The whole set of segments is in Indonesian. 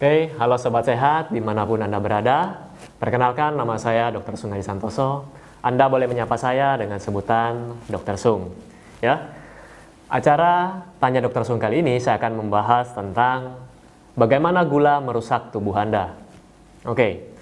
Oke, halo Sobat Sehat di mana pun Anda berada. Perkenalkan nama saya Dr. Sungai Santoso. Anda boleh menyapa saya dengan sebutan Dr. Sung. Ya, acara Tanya Dr. Sung kali ini saya akan membahas tentang bagaimana gula merusak tubuh Anda. Oke,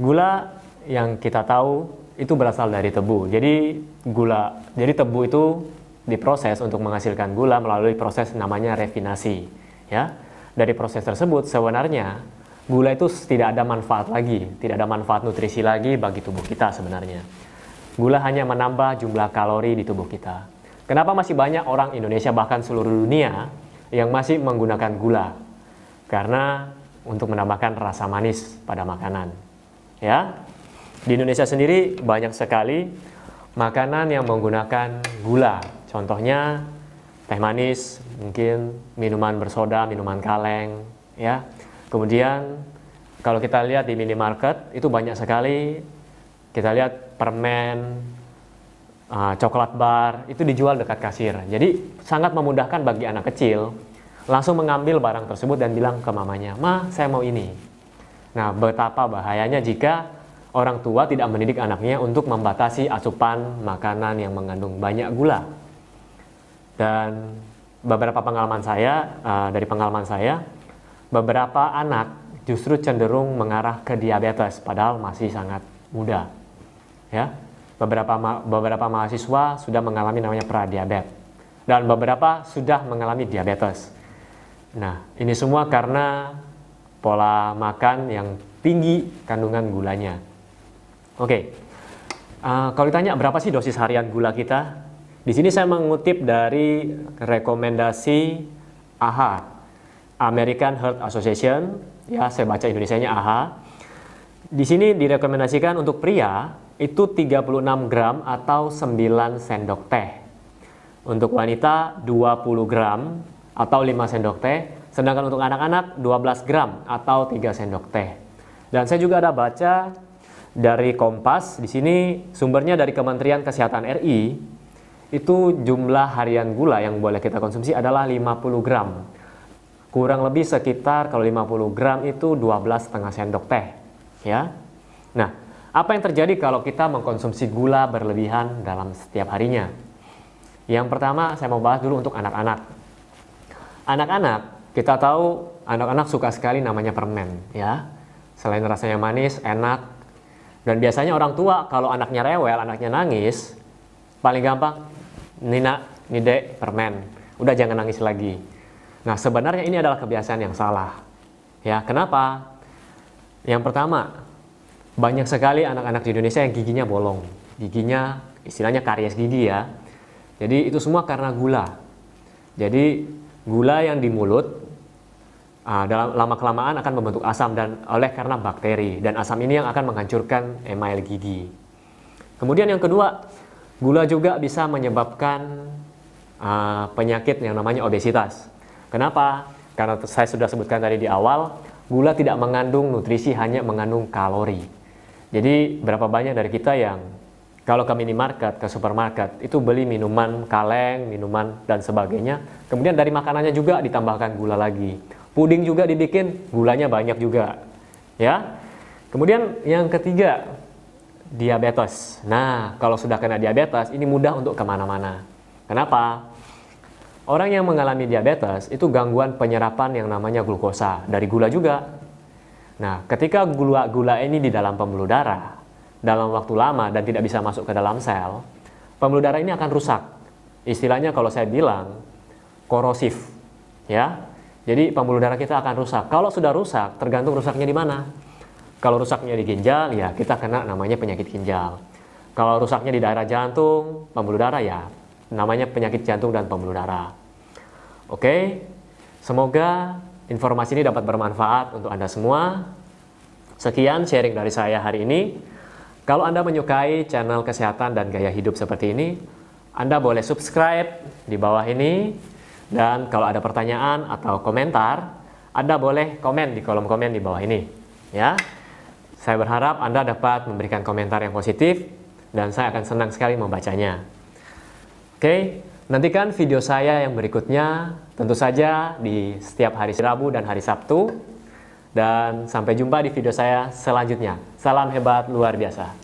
gula yang kita tahu itu berasal dari tebu. Jadi gula, jadi tebu itu diproses untuk menghasilkan gula melalui proses namanya refinasi. Ya, dari proses tersebut sebenarnya gula itu tidak ada manfaat lagi, tidak ada manfaat nutrisi lagi bagi tubuh kita sebenarnya. Gula hanya menambah jumlah kalori di tubuh kita. Kenapa masih banyak orang Indonesia bahkan seluruh dunia yang masih menggunakan gula? Karena untuk menambahkan rasa manis pada makanan. Ya. Di Indonesia sendiri banyak sekali makanan yang menggunakan gula. Contohnya teh manis, mungkin minuman bersoda, minuman kaleng, ya. Kemudian kalau kita lihat di minimarket itu banyak sekali kita lihat permen, uh, coklat bar itu dijual dekat kasir. Jadi sangat memudahkan bagi anak kecil langsung mengambil barang tersebut dan bilang ke mamanya, "Ma, saya mau ini." Nah, betapa bahayanya jika orang tua tidak mendidik anaknya untuk membatasi asupan makanan yang mengandung banyak gula. Dan beberapa pengalaman saya, uh, dari pengalaman saya, beberapa anak justru cenderung mengarah ke diabetes padahal masih sangat muda. Ya, beberapa ma beberapa mahasiswa sudah mengalami namanya pradiabetes dan beberapa sudah mengalami diabetes. Nah, ini semua karena pola makan yang tinggi kandungan gulanya. Oke, uh, kalau ditanya berapa sih dosis harian gula kita? Di sini saya mengutip dari rekomendasi AHA, American Heart Association, ya saya baca Indonesia-nya AHA. Di sini direkomendasikan untuk pria itu 36 gram atau 9 sendok teh. Untuk wanita 20 gram atau 5 sendok teh, sedangkan untuk anak-anak 12 gram atau 3 sendok teh. Dan saya juga ada baca dari Kompas, di sini sumbernya dari Kementerian Kesehatan RI, itu jumlah harian gula yang boleh kita konsumsi adalah 50 gram. Kurang lebih sekitar kalau 50 gram itu 12 setengah sendok teh. Ya. Nah, apa yang terjadi kalau kita mengkonsumsi gula berlebihan dalam setiap harinya? Yang pertama saya mau bahas dulu untuk anak-anak. Anak-anak, kita tahu anak-anak suka sekali namanya permen, ya. Selain rasanya manis, enak, dan biasanya orang tua kalau anaknya rewel, anaknya nangis, paling gampang Nina, Nide, permen. Udah jangan nangis lagi. Nah, sebenarnya ini adalah kebiasaan yang salah. Ya, kenapa? Yang pertama, banyak sekali anak-anak di Indonesia yang giginya bolong. Giginya istilahnya karies gigi ya. Jadi itu semua karena gula. Jadi gula yang di mulut uh, dalam lama kelamaan akan membentuk asam dan oleh karena bakteri dan asam ini yang akan menghancurkan email gigi. Kemudian yang kedua, Gula juga bisa menyebabkan uh, penyakit yang namanya obesitas. Kenapa? Karena saya sudah sebutkan tadi di awal, gula tidak mengandung nutrisi, hanya mengandung kalori. Jadi berapa banyak dari kita yang kalau ke minimarket, ke supermarket, itu beli minuman kaleng, minuman dan sebagainya. Kemudian dari makanannya juga ditambahkan gula lagi. Puding juga dibikin, gulanya banyak juga. Ya. Kemudian yang ketiga, diabetes. Nah, kalau sudah kena diabetes, ini mudah untuk ke mana-mana. Kenapa? Orang yang mengalami diabetes itu gangguan penyerapan yang namanya glukosa dari gula juga. Nah, ketika gula-gula ini di dalam pembuluh darah dalam waktu lama dan tidak bisa masuk ke dalam sel, pembuluh darah ini akan rusak. Istilahnya kalau saya bilang korosif, ya. Jadi pembuluh darah kita akan rusak. Kalau sudah rusak, tergantung rusaknya di mana. Kalau rusaknya di ginjal, ya kita kena namanya penyakit ginjal. Kalau rusaknya di daerah jantung, pembuluh darah ya namanya penyakit jantung dan pembuluh darah. Oke, semoga informasi ini dapat bermanfaat untuk Anda semua. Sekian sharing dari saya hari ini. Kalau Anda menyukai channel kesehatan dan gaya hidup seperti ini, Anda boleh subscribe di bawah ini. Dan kalau ada pertanyaan atau komentar, Anda boleh komen di kolom komen di bawah ini. Ya. Saya berharap Anda dapat memberikan komentar yang positif dan saya akan senang sekali membacanya. Oke, nantikan video saya yang berikutnya tentu saja di setiap hari Rabu dan hari Sabtu. Dan sampai jumpa di video saya selanjutnya. Salam hebat luar biasa.